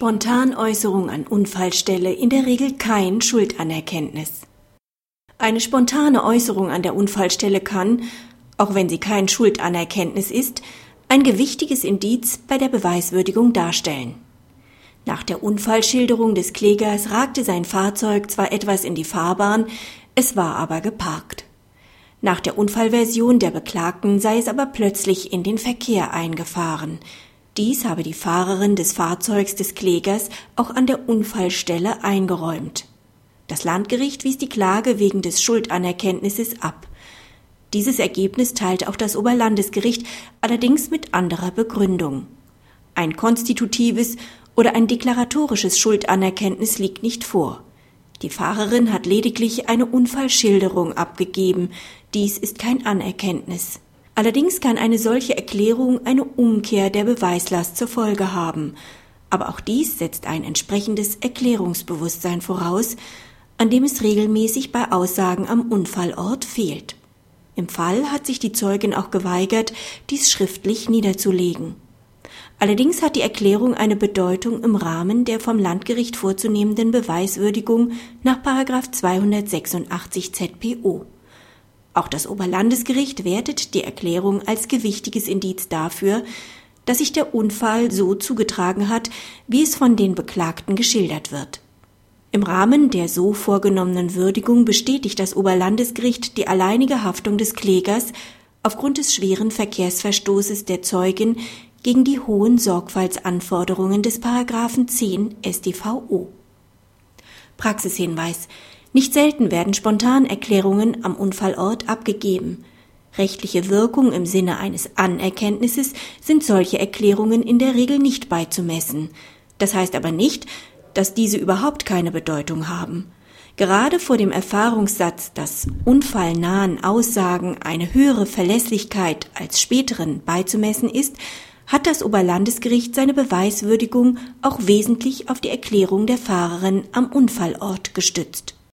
Spontanäußerung an Unfallstelle in der Regel kein Schuldanerkenntnis. Eine spontane Äußerung an der Unfallstelle kann, auch wenn sie kein Schuldanerkenntnis ist, ein gewichtiges Indiz bei der Beweiswürdigung darstellen. Nach der Unfallschilderung des Klägers ragte sein Fahrzeug zwar etwas in die Fahrbahn, es war aber geparkt. Nach der Unfallversion der Beklagten sei es aber plötzlich in den Verkehr eingefahren. Dies habe die Fahrerin des Fahrzeugs des Klägers auch an der Unfallstelle eingeräumt. Das Landgericht wies die Klage wegen des Schuldanerkenntnisses ab. Dieses Ergebnis teilte auch das Oberlandesgericht, allerdings mit anderer Begründung. Ein konstitutives oder ein deklaratorisches Schuldanerkenntnis liegt nicht vor. Die Fahrerin hat lediglich eine Unfallschilderung abgegeben. Dies ist kein Anerkenntnis. Allerdings kann eine solche Erklärung eine Umkehr der Beweislast zur Folge haben. Aber auch dies setzt ein entsprechendes Erklärungsbewusstsein voraus, an dem es regelmäßig bei Aussagen am Unfallort fehlt. Im Fall hat sich die Zeugin auch geweigert, dies schriftlich niederzulegen. Allerdings hat die Erklärung eine Bedeutung im Rahmen der vom Landgericht vorzunehmenden Beweiswürdigung nach 286 ZPO. Auch das Oberlandesgericht wertet die Erklärung als gewichtiges Indiz dafür, dass sich der Unfall so zugetragen hat, wie es von den Beklagten geschildert wird. Im Rahmen der so vorgenommenen Würdigung bestätigt das Oberlandesgericht die alleinige Haftung des Klägers aufgrund des schweren Verkehrsverstoßes der Zeugin gegen die hohen Sorgfaltsanforderungen des Paragraphen 10 StVO. Praxishinweis nicht selten werden Spontanerklärungen am Unfallort abgegeben. Rechtliche Wirkung im Sinne eines Anerkenntnisses sind solche Erklärungen in der Regel nicht beizumessen. Das heißt aber nicht, dass diese überhaupt keine Bedeutung haben. Gerade vor dem Erfahrungssatz, dass unfallnahen Aussagen eine höhere Verlässlichkeit als späteren beizumessen ist, hat das Oberlandesgericht seine Beweiswürdigung auch wesentlich auf die Erklärung der Fahrerin am Unfallort gestützt